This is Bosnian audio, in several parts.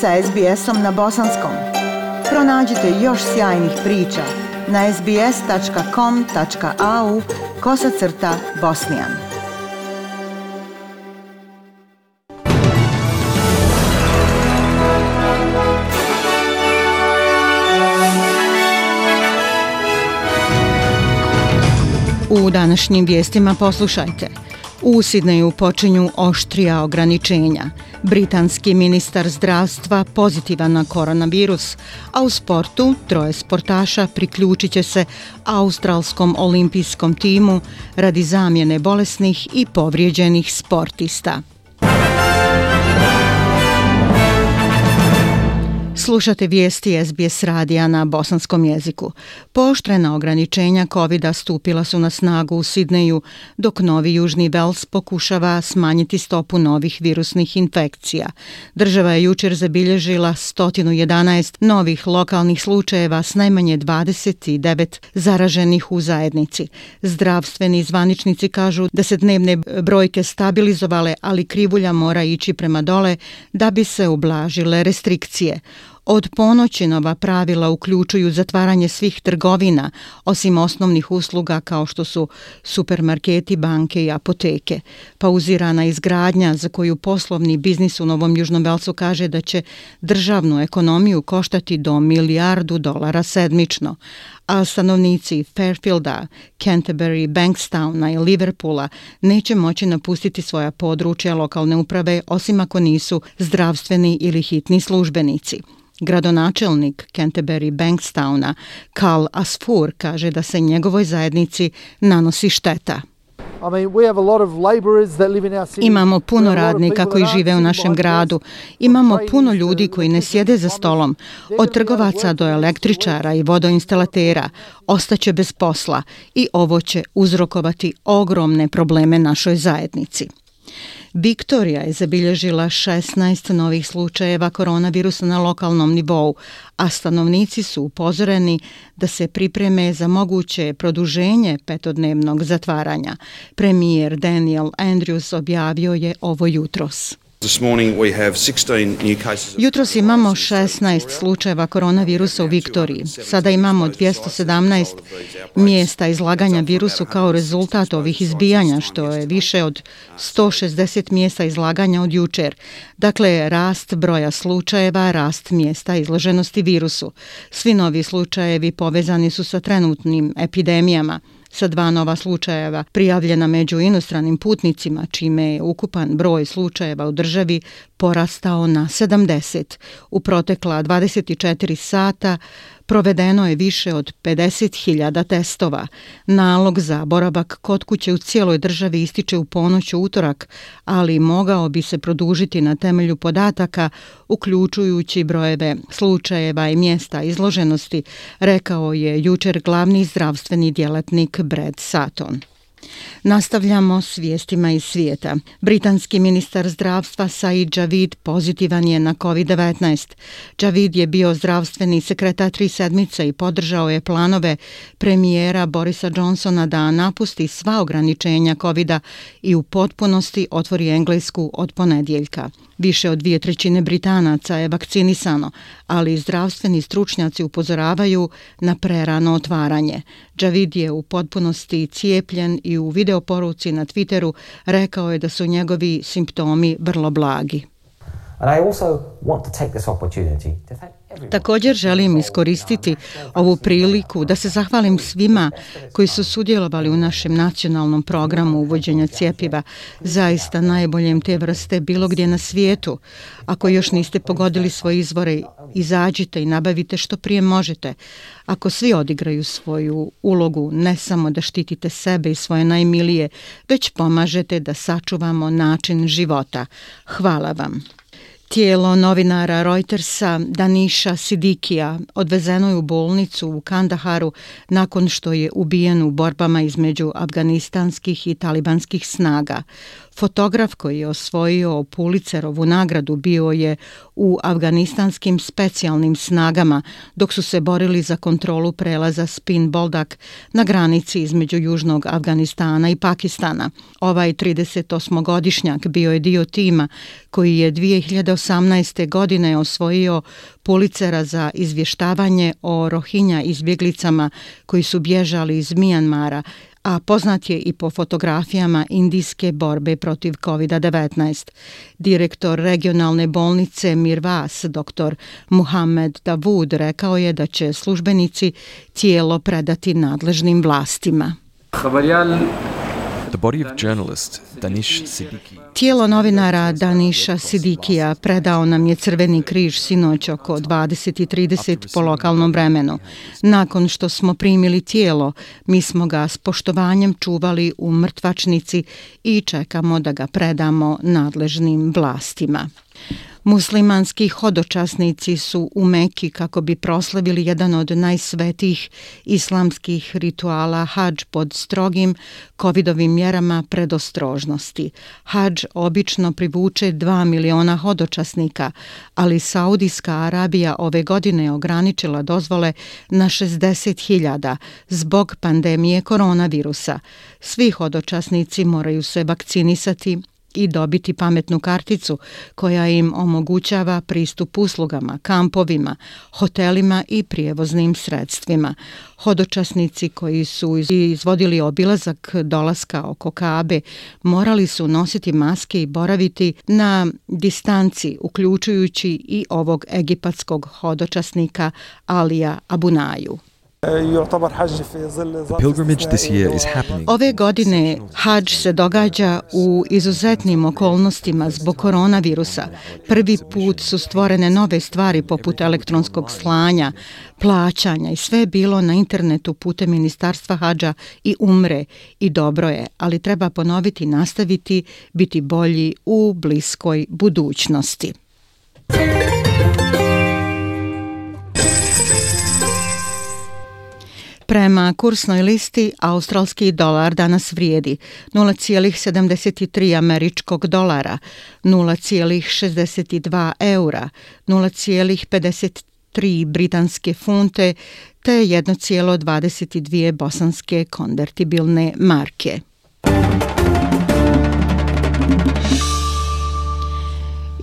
sa SBS-om na bosanskom. Pronađite još sjajnih priča na sbs.com.au kosacrta bosnijan. U današnjim vijestima poslušajte – U Sidneju počinju oštrija ograničenja. Britanski ministar zdravstva pozitivan na koronavirus, a u sportu troje sportaša priključit će se Australskom olimpijskom timu radi zamjene bolesnih i povrijeđenih sportista. Slušate vijesti SBS radija na bosanskom jeziku. Poštrena ograničenja covid stupila su na snagu u Sidneju, dok Novi Južni Vels pokušava smanjiti stopu novih virusnih infekcija. Država je jučer zabilježila 111 novih lokalnih slučajeva s najmanje 29 zaraženih u zajednici. Zdravstveni zvaničnici kažu da se dnevne brojke stabilizovale, ali krivulja mora ići prema dole da bi se ublažile restrikcije. Od ponoći nova pravila uključuju zatvaranje svih trgovina, osim osnovnih usluga kao što su supermarketi, banke i apoteke. Pauzirana izgradnja za koju poslovni biznis u Novom Južnom Velsu kaže da će državnu ekonomiju koštati do milijardu dolara sedmično, a stanovnici Fairfielda, Canterbury, Bankstowna i Liverpoola neće moći napustiti svoja područja lokalne uprave osim ako nisu zdravstveni ili hitni službenici. Gradonačelnik Canterbury Bankstowna Karl Asfur kaže da se njegovoj zajednici nanosi šteta. Imamo puno radnika koji žive u našem gradu. Imamo puno ljudi koji ne sjede za stolom. Od trgovaca do električara i vodoinstalatera ostaće bez posla i ovo će uzrokovati ogromne probleme našoj zajednici. Viktorija je zabilježila 16 novih slučajeva koronavirusa na lokalnom nivou, a stanovnici su upozoreni da se pripreme za moguće produženje petodnevnog zatvaranja. Premijer Daniel Andrews objavio je ovo jutros. Jutros imamo 16 slučajeva koronavirusa u Viktoriji. Sada imamo 217 mjesta izlaganja virusu kao rezultat ovih izbijanja, što je više od 160 mjesta izlaganja od jučer. Dakle, rast broja slučajeva, rast mjesta izloženosti virusu. Svi novi slučajevi povezani su sa trenutnim epidemijama sa dva nova slučajeva prijavljena među inostranim putnicima, čime je ukupan broj slučajeva u državi porastao na 70. U protekla 24 sata provedeno je više od 50.000 testova. Nalog za boravak kod kuće u cijeloj državi ističe u ponoć u utorak, ali mogao bi se produžiti na temelju podataka, uključujući brojeve slučajeva i mjesta izloženosti, rekao je jučer glavni zdravstveni djelatnik Brad Sutton. Nastavljamo s vijestima iz svijeta. Britanski ministar zdravstva Said Javid pozitivan je na COVID-19. Javid je bio zdravstveni sekretar tri sedmice i podržao je planove premijera Borisa Johnsona da napusti sva ograničenja covid i u potpunosti otvori Englesku od ponedjeljka. Više od dvije trećine Britanaca je vakcinisano, ali zdravstveni stručnjaci upozoravaju na prerano otvaranje. Javid je u potpunosti cijepljen i u videoporuci na Twitteru rekao je da su njegovi simptomi vrlo blagi. And I also want to take this opportunity to thank Također želim iskoristiti ovu priliku da se zahvalim svima koji su sudjelovali u našem nacionalnom programu uvođenja cijepiva, zaista najboljem te vrste bilo gdje na svijetu. Ako još niste pogodili svoje izvore, izađite i nabavite što prije možete. Ako svi odigraju svoju ulogu, ne samo da štitite sebe i svoje najmilije, već pomažete da sačuvamo način života. Hvala vam. Tijelo novinara Reutersa Daniša Sidikija odvezeno je u bolnicu u Kandaharu nakon što je ubijen u borbama između afganistanskih i talibanskih snaga. Fotograf koji je osvojio Pulicerovu nagradu bio je u afganistanskim specijalnim snagama dok su se borili za kontrolu prelaza Spin Boldak na granici između Južnog Afganistana i Pakistana. Ovaj 38-godišnjak bio je dio tima koji je 2018. godine osvojio Pulicera za izvještavanje o rohinja izbjeglicama koji su bježali iz Mijanmara, a poznat je i po fotografijama indijske borbe protiv COVID-19. Direktor regionalne bolnice Mirvas, dr. Muhammed Davud, rekao je da će službenici tijelo predati nadležnim vlastima. The body of journalist Danish Siddiqui. Tijelo novinara Daniša Sidikija predao nam je Crveni križ sinoć oko 20.30 po lokalnom vremenu. Nakon što smo primili tijelo, mi smo ga s poštovanjem čuvali u mrtvačnici i čekamo da ga predamo nadležnim vlastima. Muslimanski hodočasnici su u Meki kako bi proslavili jedan od najsvetijih islamskih rituala hađ pod strogim covidovim mjerama predostrožnosti. Hađ obično privuče 2 miliona hodočasnika, ali Saudijska Arabija ove godine ograničila dozvole na 60.000 zbog pandemije koronavirusa. Svi hodočasnici moraju se vakcinisati i dobiti pametnu karticu koja im omogućava pristup uslugama, kampovima, hotelima i prijevoznim sredstvima. Hodočasnici koji su izvodili obilazak dolaska oko Kabe morali su nositi maske i boraviti na distanci, uključujući i ovog egipatskog hodočasnika Alija Abunaju. Ove godine hađ se događa u izuzetnim okolnostima zbog koronavirusa. Prvi put su stvorene nove stvari poput elektronskog slanja, plaćanja i sve je bilo na internetu putem ministarstva hađa i umre i dobro je, ali treba ponoviti i nastaviti biti bolji u bliskoj budućnosti. Prema kursnoj listi, australski dolar danas vrijedi 0,73 američkog dolara, 0,62 eura, 0,53 britanske funte te 1,22 bosanske konvertibilne marke.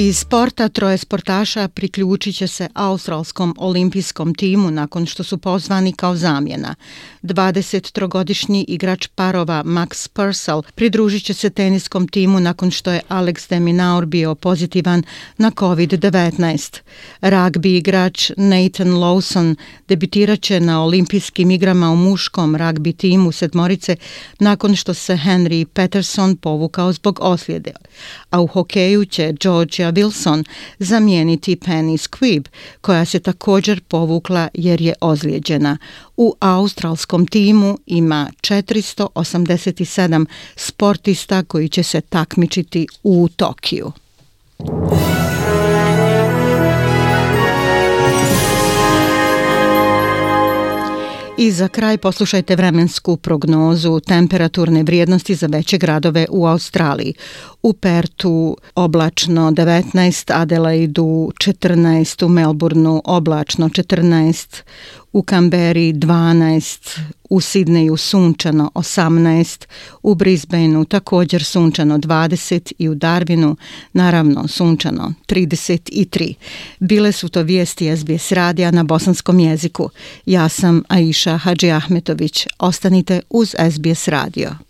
Iz sporta troje sportaša priključit će se australskom olimpijskom timu nakon što su pozvani kao zamjena. 23-godišnji igrač parova Max Purcell pridružit će se teniskom timu nakon što je Alex de Minaur bio pozitivan na COVID-19. Ragbi igrač Nathan Lawson debitirat će na olimpijskim igrama u muškom ragbi timu sedmorice nakon što se Henry Peterson povukao zbog oslijede. A u hokeju će Georgia Wilson zamijeniti Penny Squibb, koja se također povukla jer je ozlijeđena. U australskom timu ima 487 sportista koji će se takmičiti u Tokiju. I za kraj poslušajte vremensku prognozu temperaturne vrijednosti za veće gradove u Australiji. U Pertu oblačno 19, Adelaidu 14, u Melbourneu oblačno 14, u Kamberi 12, u Sidneju sunčano 18, u Brisbaneu također sunčano 20 i u Darwinu naravno sunčano 33. Bile su to vijesti SBS radija na bosanskom jeziku. Ja sam Aisha Hadži Ahmetović. Ostanite uz SBS radio.